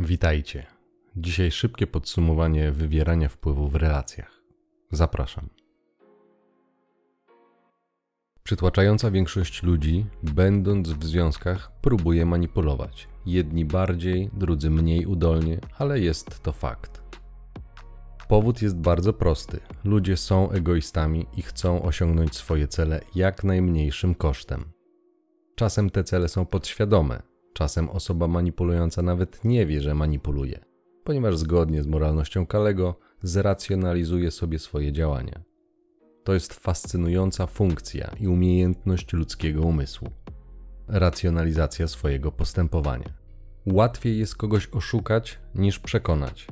Witajcie. Dzisiaj szybkie podsumowanie wywierania wpływu w relacjach. Zapraszam. Przytłaczająca większość ludzi, będąc w związkach, próbuje manipulować. Jedni bardziej, drudzy mniej udolnie, ale jest to fakt. Powód jest bardzo prosty. Ludzie są egoistami i chcą osiągnąć swoje cele jak najmniejszym kosztem. Czasem te cele są podświadome, czasem osoba manipulująca nawet nie wie, że manipuluje, ponieważ zgodnie z moralnością Kalego zracjonalizuje sobie swoje działania. To jest fascynująca funkcja i umiejętność ludzkiego umysłu. Racjonalizacja swojego postępowania. Łatwiej jest kogoś oszukać niż przekonać.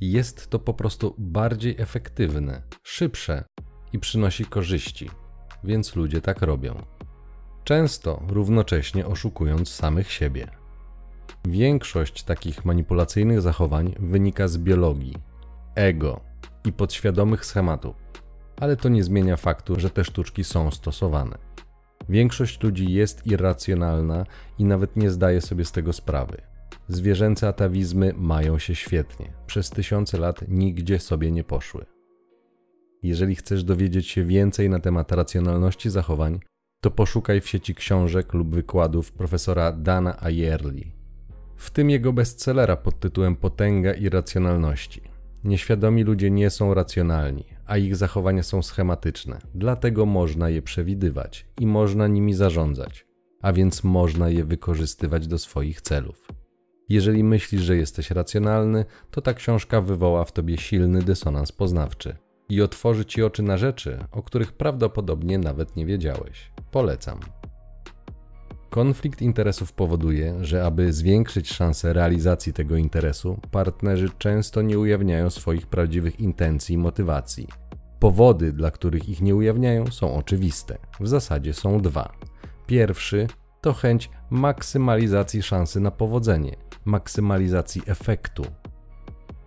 Jest to po prostu bardziej efektywne, szybsze i przynosi korzyści, więc ludzie tak robią. Często równocześnie oszukując samych siebie. Większość takich manipulacyjnych zachowań wynika z biologii, ego i podświadomych schematów, ale to nie zmienia faktu, że te sztuczki są stosowane. Większość ludzi jest irracjonalna i nawet nie zdaje sobie z tego sprawy. Zwierzęce atawizmy mają się świetnie. Przez tysiące lat nigdzie sobie nie poszły. Jeżeli chcesz dowiedzieć się więcej na temat racjonalności zachowań, to poszukaj w sieci książek lub wykładów profesora Dana Ayerli. W tym jego bestsellera pod tytułem Potęga irracjonalności. Nieświadomi ludzie nie są racjonalni, a ich zachowania są schematyczne, dlatego można je przewidywać i można nimi zarządzać, a więc można je wykorzystywać do swoich celów. Jeżeli myślisz, że jesteś racjonalny, to ta książka wywoła w tobie silny dysonans poznawczy i otworzy ci oczy na rzeczy, o których prawdopodobnie nawet nie wiedziałeś. Polecam. Konflikt interesów powoduje, że aby zwiększyć szanse realizacji tego interesu, partnerzy często nie ujawniają swoich prawdziwych intencji i motywacji. Powody, dla których ich nie ujawniają, są oczywiste. W zasadzie są dwa. Pierwszy to chęć maksymalizacji szansy na powodzenie, maksymalizacji efektu.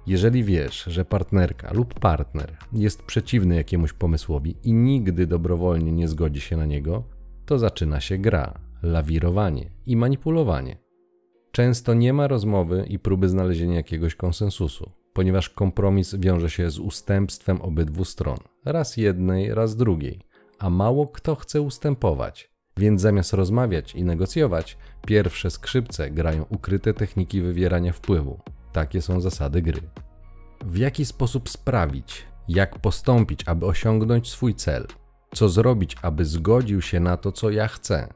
Jeżeli wiesz, że partnerka lub partner jest przeciwny jakiemuś pomysłowi i nigdy dobrowolnie nie zgodzi się na niego, to zaczyna się gra, lawirowanie i manipulowanie. Często nie ma rozmowy i próby znalezienia jakiegoś konsensusu, ponieważ kompromis wiąże się z ustępstwem obydwu stron, raz jednej, raz drugiej, a mało kto chce ustępować. Więc zamiast rozmawiać i negocjować, pierwsze skrzypce grają ukryte techniki wywierania wpływu. Takie są zasady gry. W jaki sposób sprawić, jak postąpić, aby osiągnąć swój cel? Co zrobić, aby zgodził się na to, co ja chcę?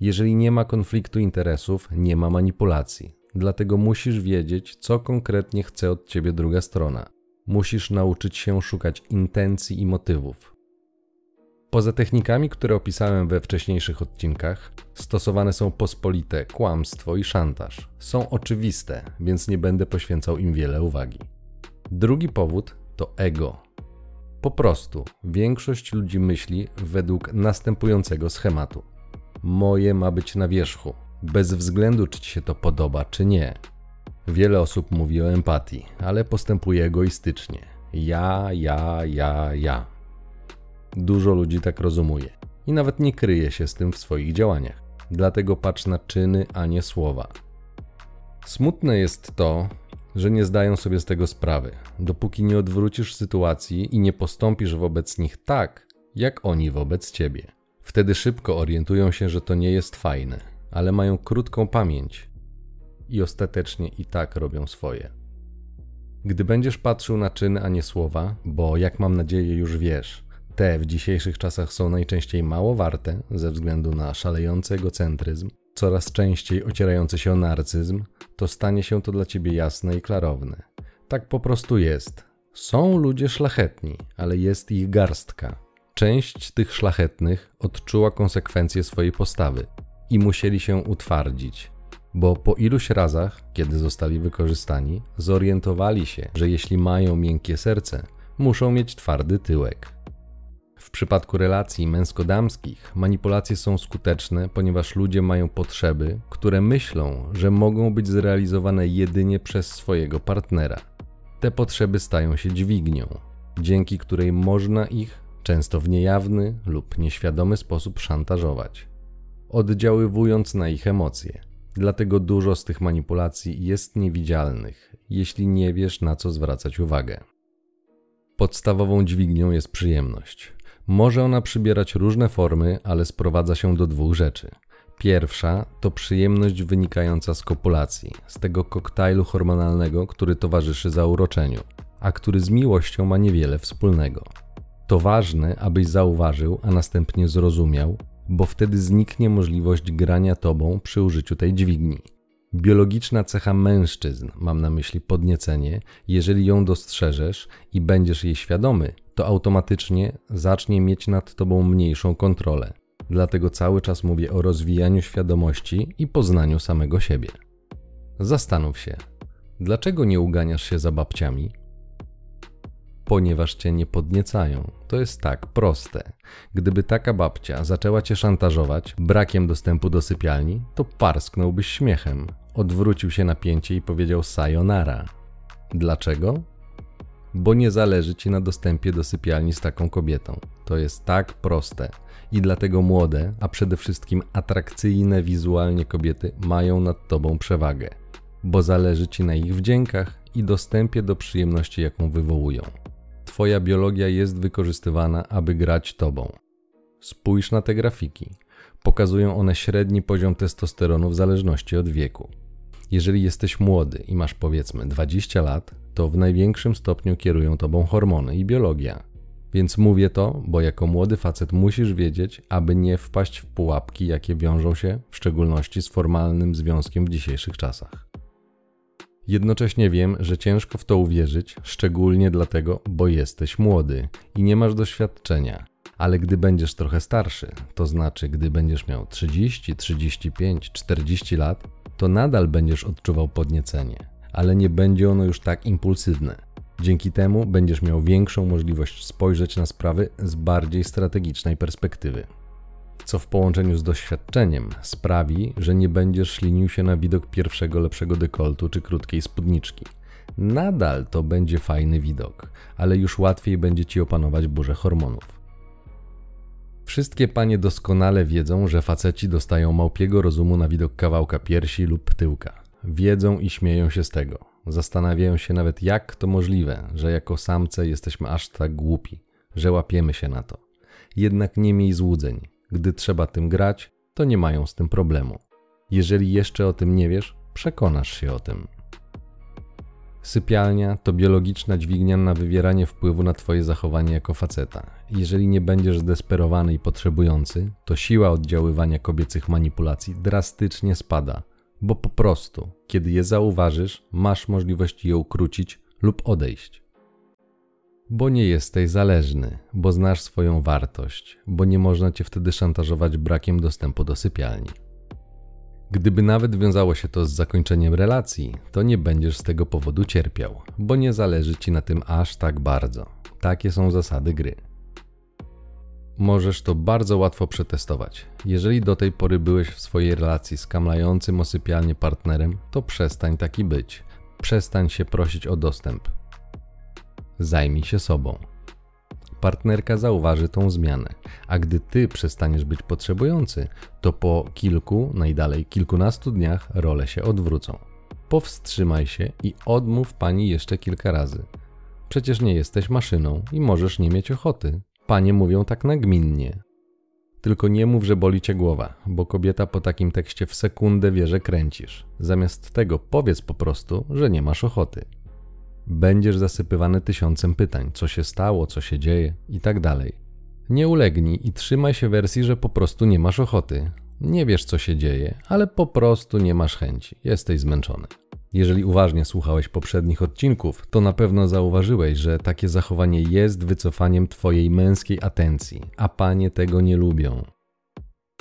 Jeżeli nie ma konfliktu interesów, nie ma manipulacji. Dlatego musisz wiedzieć, co konkretnie chce od ciebie druga strona. Musisz nauczyć się szukać intencji i motywów. Poza technikami, które opisałem we wcześniejszych odcinkach, stosowane są pospolite kłamstwo i szantaż. Są oczywiste, więc nie będę poświęcał im wiele uwagi. Drugi powód to ego. Po prostu większość ludzi myśli według następującego schematu moje ma być na wierzchu, bez względu czy ci się to podoba, czy nie. Wiele osób mówi o empatii, ale postępuje egoistycznie. Ja, ja, ja, ja. Dużo ludzi tak rozumuje i nawet nie kryje się z tym w swoich działaniach. Dlatego patrz na czyny, a nie słowa. Smutne jest to, że nie zdają sobie z tego sprawy, dopóki nie odwrócisz sytuacji i nie postąpisz wobec nich tak, jak oni wobec ciebie. Wtedy szybko orientują się, że to nie jest fajne, ale mają krótką pamięć i ostatecznie i tak robią swoje. Gdy będziesz patrzył na czyny, a nie słowa, bo jak mam nadzieję już wiesz, te w dzisiejszych czasach są najczęściej mało warte ze względu na szalejący egocentryzm, coraz częściej ocierający się o narcyzm, to stanie się to dla ciebie jasne i klarowne. Tak po prostu jest. Są ludzie szlachetni, ale jest ich garstka. Część tych szlachetnych odczuła konsekwencje swojej postawy i musieli się utwardzić, bo po iluś razach, kiedy zostali wykorzystani, zorientowali się, że jeśli mają miękkie serce, muszą mieć twardy tyłek. W przypadku relacji męsko-damskich manipulacje są skuteczne, ponieważ ludzie mają potrzeby, które myślą, że mogą być zrealizowane jedynie przez swojego partnera. Te potrzeby stają się dźwignią, dzięki której można ich często w niejawny lub nieświadomy sposób szantażować, oddziaływując na ich emocje. Dlatego dużo z tych manipulacji jest niewidzialnych, jeśli nie wiesz na co zwracać uwagę. Podstawową dźwignią jest przyjemność. Może ona przybierać różne formy, ale sprowadza się do dwóch rzeczy. Pierwsza to przyjemność wynikająca z kopulacji, z tego koktajlu hormonalnego, który towarzyszy zauroczeniu, a który z miłością ma niewiele wspólnego. To ważne, abyś zauważył, a następnie zrozumiał, bo wtedy zniknie możliwość grania tobą przy użyciu tej dźwigni. Biologiczna cecha mężczyzn, mam na myśli podniecenie, jeżeli ją dostrzeżesz i będziesz jej świadomy, to automatycznie zacznie mieć nad tobą mniejszą kontrolę. Dlatego cały czas mówię o rozwijaniu świadomości i poznaniu samego siebie. Zastanów się, dlaczego nie uganiasz się za babciami? Ponieważ cię nie podniecają. To jest tak proste. Gdyby taka babcia zaczęła cię szantażować brakiem dostępu do sypialni, to parsknąłbyś śmiechem, odwrócił się na pięcie i powiedział sayonara. Dlaczego? Bo nie zależy ci na dostępie do sypialni z taką kobietą. To jest tak proste. I dlatego młode, a przede wszystkim atrakcyjne wizualnie kobiety mają nad tobą przewagę, bo zależy ci na ich wdziękach i dostępie do przyjemności, jaką wywołują. Twoja biologia jest wykorzystywana, aby grać tobą. Spójrz na te grafiki. Pokazują one średni poziom testosteronu w zależności od wieku. Jeżeli jesteś młody i masz powiedzmy 20 lat, to w największym stopniu kierują tobą hormony i biologia. Więc mówię to, bo jako młody facet musisz wiedzieć, aby nie wpaść w pułapki, jakie wiążą się w szczególności z formalnym związkiem w dzisiejszych czasach. Jednocześnie wiem, że ciężko w to uwierzyć, szczególnie dlatego, bo jesteś młody i nie masz doświadczenia. Ale gdy będziesz trochę starszy, to znaczy gdy będziesz miał 30, 35, 40 lat, to nadal będziesz odczuwał podniecenie, ale nie będzie ono już tak impulsywne. Dzięki temu będziesz miał większą możliwość spojrzeć na sprawy z bardziej strategicznej perspektywy. Co w połączeniu z doświadczeniem sprawi, że nie będziesz ślinił się na widok pierwszego lepszego dekoltu czy krótkiej spódniczki. Nadal to będzie fajny widok, ale już łatwiej będzie ci opanować burzę hormonów. Wszystkie panie doskonale wiedzą, że faceci dostają małpiego rozumu na widok kawałka piersi lub tyłka. Wiedzą i śmieją się z tego. Zastanawiają się nawet, jak to możliwe, że jako samce jesteśmy aż tak głupi, że łapiemy się na to. Jednak nie miej złudzeń. Gdy trzeba tym grać, to nie mają z tym problemu. Jeżeli jeszcze o tym nie wiesz, przekonasz się o tym. Sypialnia to biologiczna dźwignia na wywieranie wpływu na Twoje zachowanie jako faceta. Jeżeli nie będziesz zdesperowany i potrzebujący, to siła oddziaływania kobiecych manipulacji drastycznie spada, bo po prostu, kiedy je zauważysz, masz możliwość je ukrócić lub odejść. Bo nie jesteś zależny, bo znasz swoją wartość, bo nie można cię wtedy szantażować brakiem dostępu do sypialni. Gdyby nawet wiązało się to z zakończeniem relacji, to nie będziesz z tego powodu cierpiał, bo nie zależy ci na tym aż tak bardzo. Takie są zasady gry. Możesz to bardzo łatwo przetestować. Jeżeli do tej pory byłeś w swojej relacji z kamlającym o partnerem, to przestań taki być. Przestań się prosić o dostęp. Zajmij się sobą partnerka zauważy tą zmianę, a gdy ty przestaniesz być potrzebujący, to po kilku, najdalej kilkunastu dniach role się odwrócą. Powstrzymaj się i odmów pani jeszcze kilka razy. Przecież nie jesteś maszyną i możesz nie mieć ochoty. Panie mówią tak nagminnie. Tylko nie mów, że boli cię głowa, bo kobieta po takim tekście w sekundę wie, że kręcisz. Zamiast tego powiedz po prostu, że nie masz ochoty będziesz zasypywany tysiącem pytań, co się stało, co się dzieje i tak. Nie ulegnij i trzymaj się wersji, że po prostu nie masz ochoty. Nie wiesz, co się dzieje, ale po prostu nie masz chęci, jesteś zmęczony. Jeżeli uważnie słuchałeś poprzednich odcinków, to na pewno zauważyłeś, że takie zachowanie jest wycofaniem Twojej męskiej atencji, a panie tego nie lubią.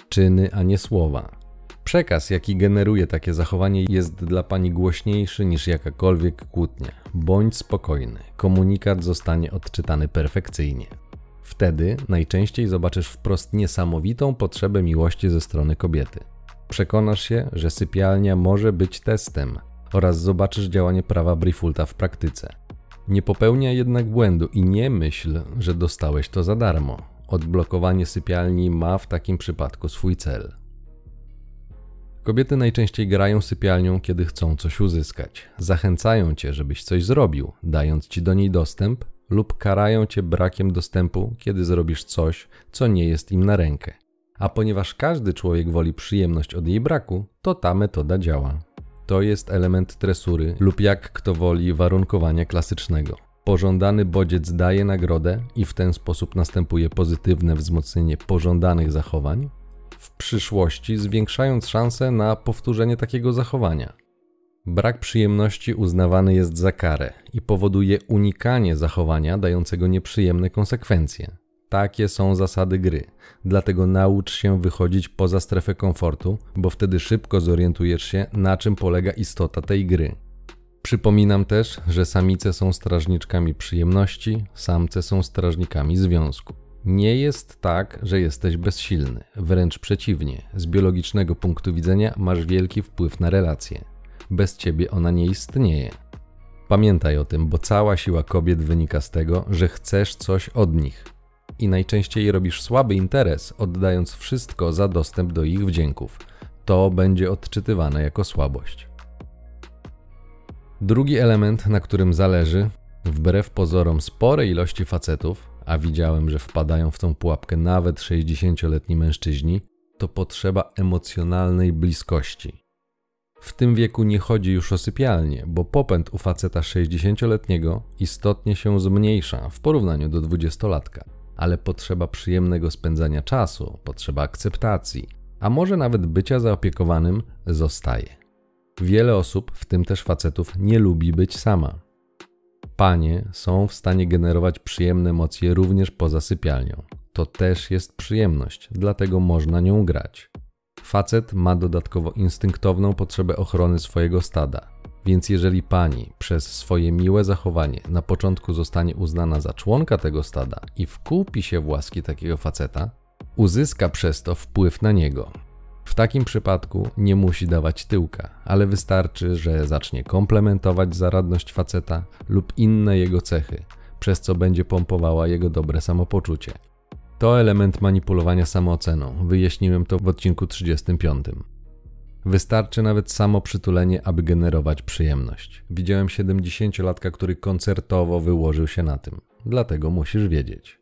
Czyny, a nie słowa. Przekaz, jaki generuje takie zachowanie, jest dla pani głośniejszy niż jakakolwiek kłótnia. Bądź spokojny, komunikat zostanie odczytany perfekcyjnie. Wtedy najczęściej zobaczysz wprost niesamowitą potrzebę miłości ze strony kobiety. Przekonasz się, że sypialnia może być testem oraz zobaczysz działanie prawa Briefulta w praktyce. Nie popełnia jednak błędu i nie myśl, że dostałeś to za darmo. Odblokowanie sypialni ma w takim przypadku swój cel. Kobiety najczęściej grają sypialnią, kiedy chcą coś uzyskać. Zachęcają cię, żebyś coś zrobił, dając ci do niej dostęp, lub karają cię brakiem dostępu, kiedy zrobisz coś, co nie jest im na rękę. A ponieważ każdy człowiek woli przyjemność od jej braku, to ta metoda działa. To jest element tresury lub jak kto woli warunkowania klasycznego. Pożądany bodziec daje nagrodę i w ten sposób następuje pozytywne wzmocnienie pożądanych zachowań, w przyszłości zwiększając szanse na powtórzenie takiego zachowania. Brak przyjemności uznawany jest za karę i powoduje unikanie zachowania dającego nieprzyjemne konsekwencje. Takie są zasady gry, dlatego naucz się wychodzić poza strefę komfortu, bo wtedy szybko zorientujesz się, na czym polega istota tej gry. Przypominam też, że samice są strażniczkami przyjemności, samce są strażnikami związku. Nie jest tak, że jesteś bezsilny, wręcz przeciwnie, z biologicznego punktu widzenia masz wielki wpływ na relacje. Bez ciebie ona nie istnieje. Pamiętaj o tym, bo cała siła kobiet wynika z tego, że chcesz coś od nich. I najczęściej robisz słaby interes, oddając wszystko za dostęp do ich wdzięków. To będzie odczytywane jako słabość. Drugi element, na którym zależy, wbrew pozorom spore ilości facetów, a widziałem, że wpadają w tą pułapkę nawet 60-letni mężczyźni, to potrzeba emocjonalnej bliskości. W tym wieku nie chodzi już o sypialnię, bo popęd u faceta 60-letniego istotnie się zmniejsza w porównaniu do 20-latka, ale potrzeba przyjemnego spędzania czasu, potrzeba akceptacji, a może nawet bycia zaopiekowanym zostaje. Wiele osób, w tym też facetów, nie lubi być sama. Panie są w stanie generować przyjemne emocje również poza sypialnią. To też jest przyjemność, dlatego można nią grać. Facet ma dodatkowo instynktowną potrzebę ochrony swojego stada, więc jeżeli pani przez swoje miłe zachowanie na początku zostanie uznana za członka tego stada i wkupi się w łaski takiego faceta, uzyska przez to wpływ na niego. W takim przypadku nie musi dawać tyłka, ale wystarczy, że zacznie komplementować zaradność faceta lub inne jego cechy, przez co będzie pompowała jego dobre samopoczucie. To element manipulowania samooceną, wyjaśniłem to w odcinku 35. Wystarczy nawet samo przytulenie, aby generować przyjemność. Widziałem 70-latka, który koncertowo wyłożył się na tym. Dlatego musisz wiedzieć.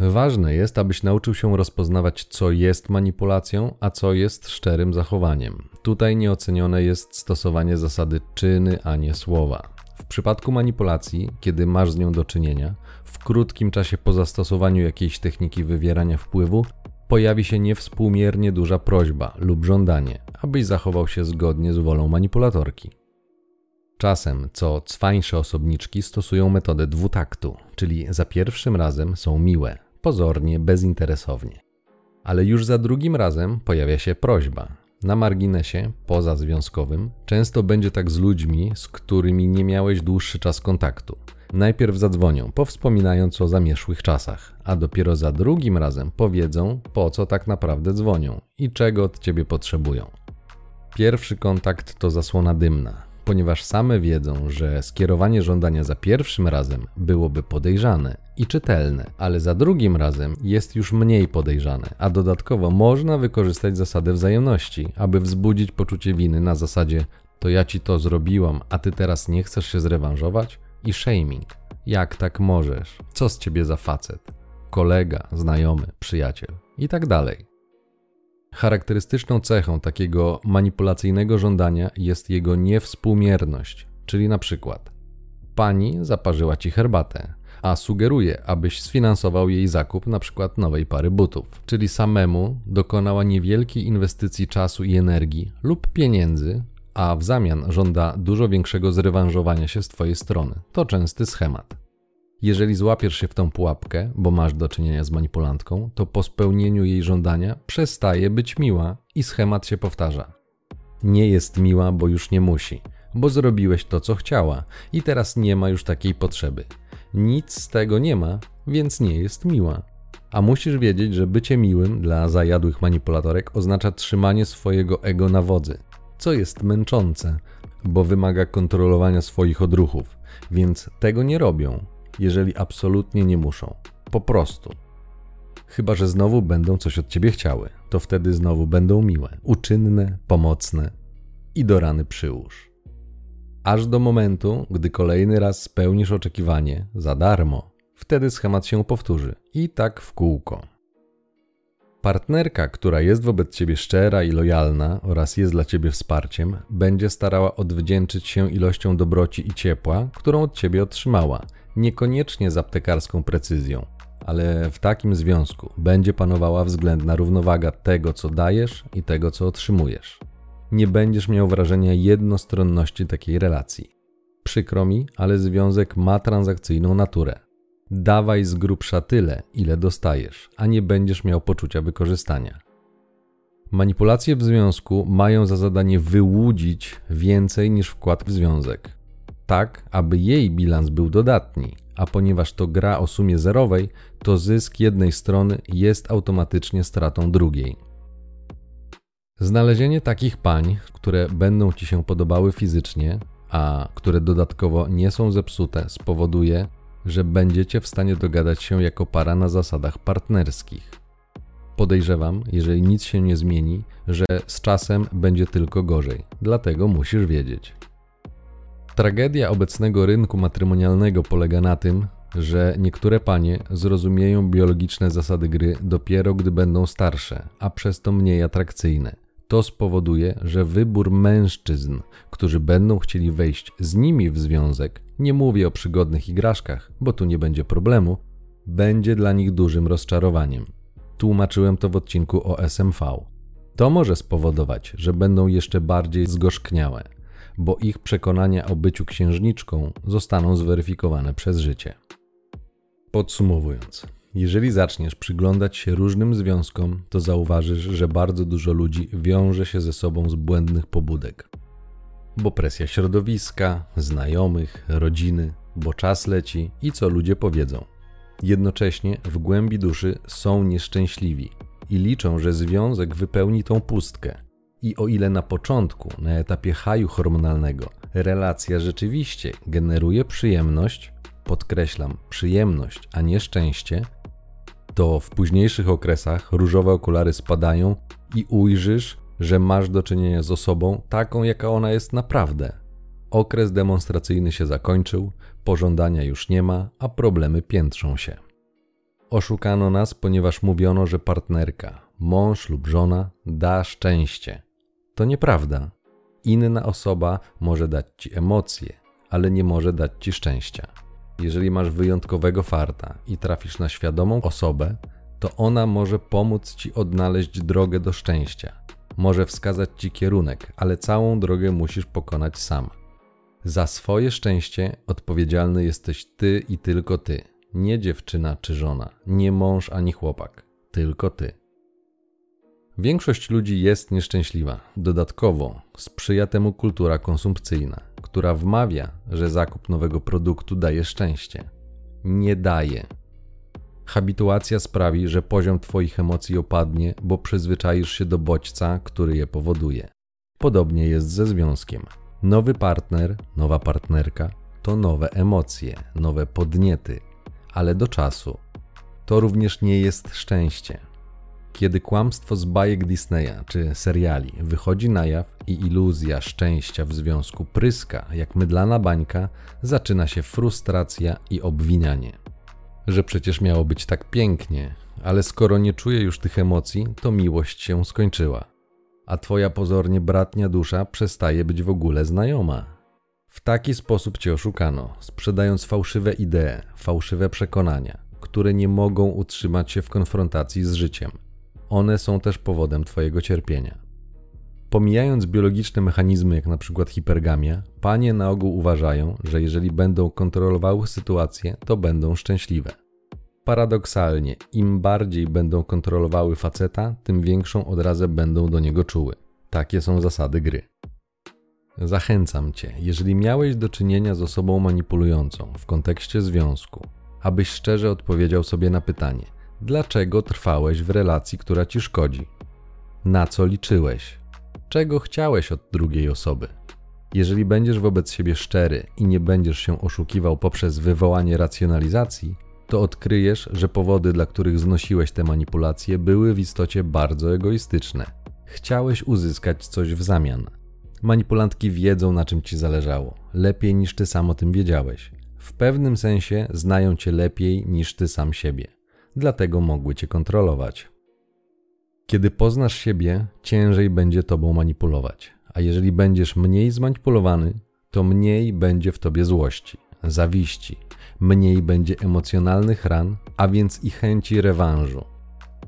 Ważne jest, abyś nauczył się rozpoznawać, co jest manipulacją, a co jest szczerym zachowaniem. Tutaj nieocenione jest stosowanie zasady czyny, a nie słowa. W przypadku manipulacji, kiedy masz z nią do czynienia, w krótkim czasie po zastosowaniu jakiejś techniki wywierania wpływu, pojawi się niewspółmiernie duża prośba lub żądanie, abyś zachował się zgodnie z wolą manipulatorki. Czasem, co cwańsze osobniczki stosują metodę dwutaktu, czyli za pierwszym razem są miłe, pozornie, bezinteresownie. Ale już za drugim razem pojawia się prośba. Na marginesie, poza związkowym, często będzie tak z ludźmi, z którymi nie miałeś dłuższy czas kontaktu. Najpierw zadzwonią, powspominając o zamieszłych czasach, a dopiero za drugim razem powiedzą, po co tak naprawdę dzwonią i czego od ciebie potrzebują. Pierwszy kontakt to zasłona dymna, ponieważ same wiedzą, że skierowanie żądania za pierwszym razem byłoby podejrzane i czytelne, ale za drugim razem jest już mniej podejrzane, a dodatkowo można wykorzystać zasadę wzajemności, aby wzbudzić poczucie winy na zasadzie to ja ci to zrobiłam, a ty teraz nie chcesz się zrewanżować? I shaming. Jak tak możesz? Co z ciebie za facet? Kolega, znajomy, przyjaciel i tak dalej. Charakterystyczną cechą takiego manipulacyjnego żądania jest jego niewspółmierność, czyli na przykład pani zaparzyła ci herbatę, a sugeruje, abyś sfinansował jej zakup przykład nowej pary butów, czyli samemu dokonała niewielkiej inwestycji czasu i energii lub pieniędzy, a w zamian żąda dużo większego zrewanżowania się z twojej strony. To częsty schemat. Jeżeli złapiesz się w tą pułapkę, bo masz do czynienia z manipulantką, to po spełnieniu jej żądania przestaje być miła i schemat się powtarza. Nie jest miła, bo już nie musi, bo zrobiłeś to, co chciała i teraz nie ma już takiej potrzeby. Nic z tego nie ma, więc nie jest miła. A musisz wiedzieć, że bycie miłym dla zajadłych manipulatorek oznacza trzymanie swojego ego na wodzy, co jest męczące, bo wymaga kontrolowania swoich odruchów, więc tego nie robią, jeżeli absolutnie nie muszą. Po prostu. Chyba, że znowu będą coś od ciebie chciały, to wtedy znowu będą miłe, uczynne, pomocne i do rany przyłóż. Aż do momentu, gdy kolejny raz spełnisz oczekiwanie za darmo, wtedy schemat się powtórzy i tak w kółko. Partnerka, która jest wobec ciebie szczera i lojalna oraz jest dla ciebie wsparciem, będzie starała odwdzięczyć się ilością dobroci i ciepła, którą od ciebie otrzymała, niekoniecznie z aptekarską precyzją, ale w takim związku będzie panowała względna równowaga tego, co dajesz i tego, co otrzymujesz. Nie będziesz miał wrażenia jednostronności takiej relacji. Przykro mi, ale związek ma transakcyjną naturę. Dawaj z grubsza tyle, ile dostajesz, a nie będziesz miał poczucia wykorzystania. Manipulacje w związku mają za zadanie wyłudzić więcej niż wkład w związek, tak aby jej bilans był dodatni, a ponieważ to gra o sumie zerowej, to zysk jednej strony jest automatycznie stratą drugiej. Znalezienie takich pań, które będą ci się podobały fizycznie, a które dodatkowo nie są zepsute, spowoduje, że będziecie w stanie dogadać się jako para na zasadach partnerskich. Podejrzewam, jeżeli nic się nie zmieni, że z czasem będzie tylko gorzej, dlatego musisz wiedzieć. Tragedia obecnego rynku matrymonialnego polega na tym, że niektóre panie zrozumieją biologiczne zasady gry dopiero gdy będą starsze, a przez to mniej atrakcyjne. To spowoduje, że wybór mężczyzn, którzy będą chcieli wejść z nimi w związek, nie mówię o przygodnych igraszkach, bo tu nie będzie problemu, będzie dla nich dużym rozczarowaniem. Tłumaczyłem to w odcinku o SMV. To może spowodować, że będą jeszcze bardziej zgorzkniałe, bo ich przekonania o byciu księżniczką zostaną zweryfikowane przez życie. Podsumowując, jeżeli zaczniesz przyglądać się różnym związkom, to zauważysz, że bardzo dużo ludzi wiąże się ze sobą z błędnych pobudek. Bo presja środowiska, znajomych, rodziny, bo czas leci i co ludzie powiedzą. Jednocześnie w głębi duszy są nieszczęśliwi i liczą, że związek wypełni tą pustkę. I o ile na początku, na etapie haju hormonalnego, relacja rzeczywiście generuje przyjemność, podkreślam przyjemność, a nie szczęście, to w późniejszych okresach różowe okulary spadają i ujrzysz, że masz do czynienia z osobą taką, jaka ona jest naprawdę. Okres demonstracyjny się zakończył, pożądania już nie ma, a problemy piętrzą się. Oszukano nas, ponieważ mówiono, że partnerka, mąż lub żona da szczęście. To nieprawda. Inna osoba może dać ci emocje, ale nie może dać ci szczęścia. Jeżeli masz wyjątkowego farta i trafisz na świadomą osobę, to ona może pomóc ci odnaleźć drogę do szczęścia. Może wskazać ci kierunek, ale całą drogę musisz pokonać sam. Za swoje szczęście odpowiedzialny jesteś ty i tylko ty. Nie dziewczyna czy żona, nie mąż ani chłopak, tylko ty. Większość ludzi jest nieszczęśliwa. Dodatkowo sprzyja temu kultura konsumpcyjna, która wmawia, że zakup nowego produktu daje szczęście. Nie daje. Habituacja sprawi, że poziom Twoich emocji opadnie, bo przyzwyczaisz się do bodźca, który je powoduje. Podobnie jest ze związkiem. Nowy partner, nowa partnerka to nowe emocje, nowe podniety, ale do czasu. To również nie jest szczęście. Kiedy kłamstwo z bajek Disneya czy seriali wychodzi na jaw i iluzja szczęścia w związku pryska jak mydlana bańka, zaczyna się frustracja i obwinianie. Że przecież miało być tak pięknie, ale skoro nie czuję już tych emocji, to miłość się skończyła. A twoja pozornie bratnia dusza przestaje być w ogóle znajoma. W taki sposób cię oszukano, sprzedając fałszywe idee, fałszywe przekonania, które nie mogą utrzymać się w konfrontacji z życiem one są też powodem Twojego cierpienia. Pomijając biologiczne mechanizmy, jak na przykład hipergamia, panie na ogół uważają, że jeżeli będą kontrolowały sytuację, to będą szczęśliwe. Paradoksalnie, im bardziej będą kontrolowały faceta, tym większą odrazę będą do niego czuły. Takie są zasady gry. Zachęcam cię, jeżeli miałeś do czynienia z osobą manipulującą w kontekście związku, abyś szczerze odpowiedział sobie na pytanie – Dlaczego trwałeś w relacji, która ci szkodzi? Na co liczyłeś? Czego chciałeś od drugiej osoby? Jeżeli będziesz wobec siebie szczery i nie będziesz się oszukiwał poprzez wywołanie racjonalizacji, to odkryjesz, że powody, dla których znosiłeś te manipulacje, były w istocie bardzo egoistyczne. Chciałeś uzyskać coś w zamian. Manipulantki wiedzą, na czym ci zależało, lepiej niż ty sam o tym wiedziałeś. W pewnym sensie znają cię lepiej niż ty sam siebie, dlatego mogły cię kontrolować. Kiedy poznasz siebie, ciężej będzie tobą manipulować, a jeżeli będziesz mniej zmanipulowany, to mniej będzie w tobie złości, zawiści, mniej będzie emocjonalnych ran, a więc i chęci rewanżu.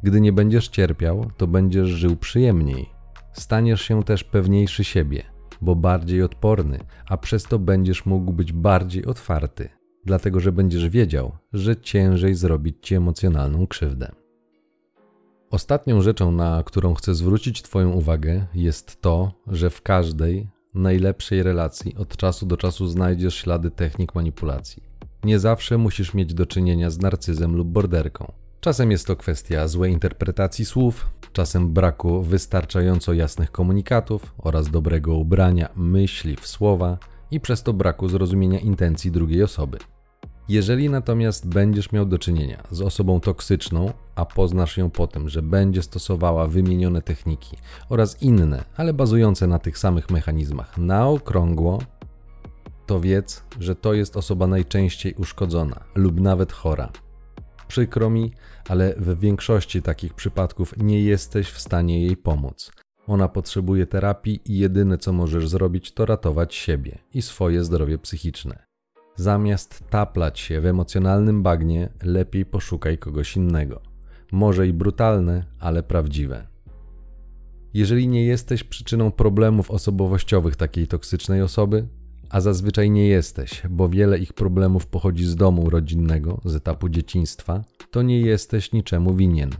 Gdy nie będziesz cierpiał, to będziesz żył przyjemniej. Staniesz się też pewniejszy siebie, bo bardziej odporny, a przez to będziesz mógł być bardziej otwarty, dlatego że będziesz wiedział, że ciężej zrobić ci emocjonalną krzywdę. Ostatnią rzeczą, na którą chcę zwrócić Twoją uwagę, jest to, że w każdej najlepszej relacji od czasu do czasu znajdziesz ślady technik manipulacji. Nie zawsze musisz mieć do czynienia z narcyzem lub borderką. Czasem jest to kwestia złej interpretacji słów, czasem braku wystarczająco jasnych komunikatów oraz dobrego ubrania myśli w słowa i przez to braku zrozumienia intencji drugiej osoby. Jeżeli natomiast będziesz miał do czynienia z osobą toksyczną, a poznasz ją po tym, że będzie stosowała wymienione techniki oraz inne, ale bazujące na tych samych mechanizmach na okrągło, to wiedz, że to jest osoba najczęściej uszkodzona lub nawet chora. Przykro mi, ale w większości takich przypadków nie jesteś w stanie jej pomóc. Ona potrzebuje terapii i jedyne co możesz zrobić to ratować siebie i swoje zdrowie psychiczne. Zamiast taplać się w emocjonalnym bagnie, lepiej poszukaj kogoś innego. Może i brutalne, ale prawdziwe. Jeżeli nie jesteś przyczyną problemów osobowościowych takiej toksycznej osoby, a zazwyczaj nie jesteś, bo wiele ich problemów pochodzi z domu rodzinnego, z etapu dzieciństwa, to nie jesteś niczemu winien,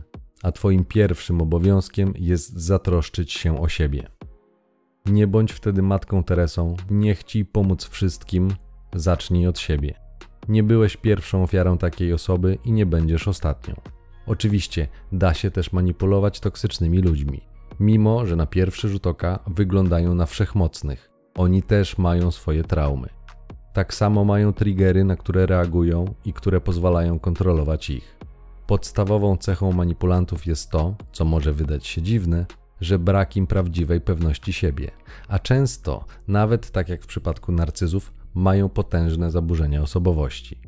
a Twoim pierwszym obowiązkiem jest zatroszczyć się o siebie. Nie bądź wtedy matką Teresą, nie chcij pomóc wszystkim, zacznij od siebie. Nie byłeś pierwszą ofiarą takiej osoby i nie będziesz ostatnią. Oczywiście da się też manipulować toksycznymi ludźmi, mimo że na pierwszy rzut oka wyglądają na wszechmocnych. Oni też mają swoje traumy. Tak samo mają triggery, na które reagują i które pozwalają kontrolować ich. Podstawową cechą manipulantów jest to, co może wydać się dziwne, że brak im prawdziwej pewności siebie, a często, nawet tak jak w przypadku narcyzów, mają potężne zaburzenia osobowości.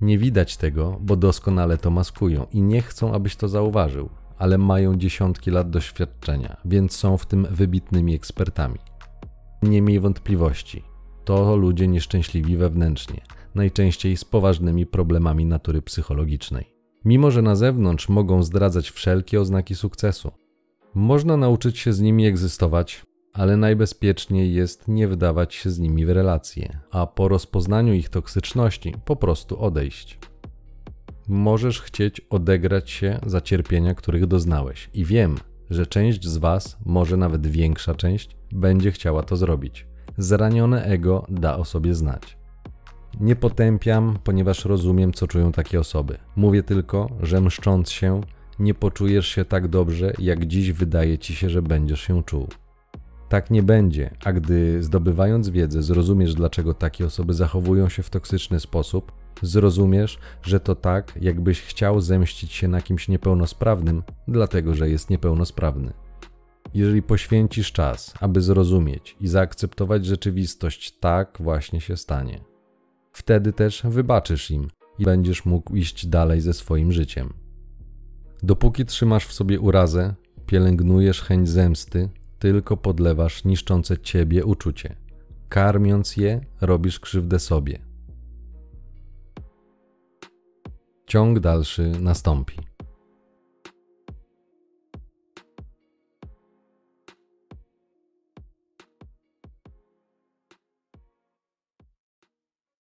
Nie widać tego, bo doskonale to maskują i nie chcą, abyś to zauważył, ale mają dziesiątki lat doświadczenia, więc są w tym wybitnymi ekspertami. Nie miej wątpliwości, to ludzie nieszczęśliwi wewnętrznie, najczęściej z poważnymi problemami natury psychologicznej. Mimo, że na zewnątrz mogą zdradzać wszelkie oznaki sukcesu, można nauczyć się z nimi egzystować, ale najbezpieczniej jest nie wdawać się z nimi w relacje, a po rozpoznaniu ich toksyczności po prostu odejść. Możesz chcieć odegrać się za cierpienia, których doznałeś, i wiem, że część z Was, może nawet większa część, będzie chciała to zrobić. Zranione ego da o sobie znać. Nie potępiam, ponieważ rozumiem, co czują takie osoby. Mówię tylko, że mszcząc się, nie poczujesz się tak dobrze, jak dziś wydaje ci się, że będziesz się czuł. Tak nie będzie, a gdy zdobywając wiedzę zrozumiesz, dlaczego takie osoby zachowują się w toksyczny sposób, zrozumiesz, że to tak, jakbyś chciał zemścić się na kimś niepełnosprawnym, dlatego że jest niepełnosprawny. Jeżeli poświęcisz czas, aby zrozumieć i zaakceptować rzeczywistość, tak właśnie się stanie. Wtedy też wybaczysz im i będziesz mógł iść dalej ze swoim życiem. Dopóki trzymasz w sobie urazę, pielęgnujesz chęć zemsty, tylko podlewasz niszczące ciebie uczucie. Karmiąc je, robisz krzywdę sobie. Ciąg dalszy nastąpi.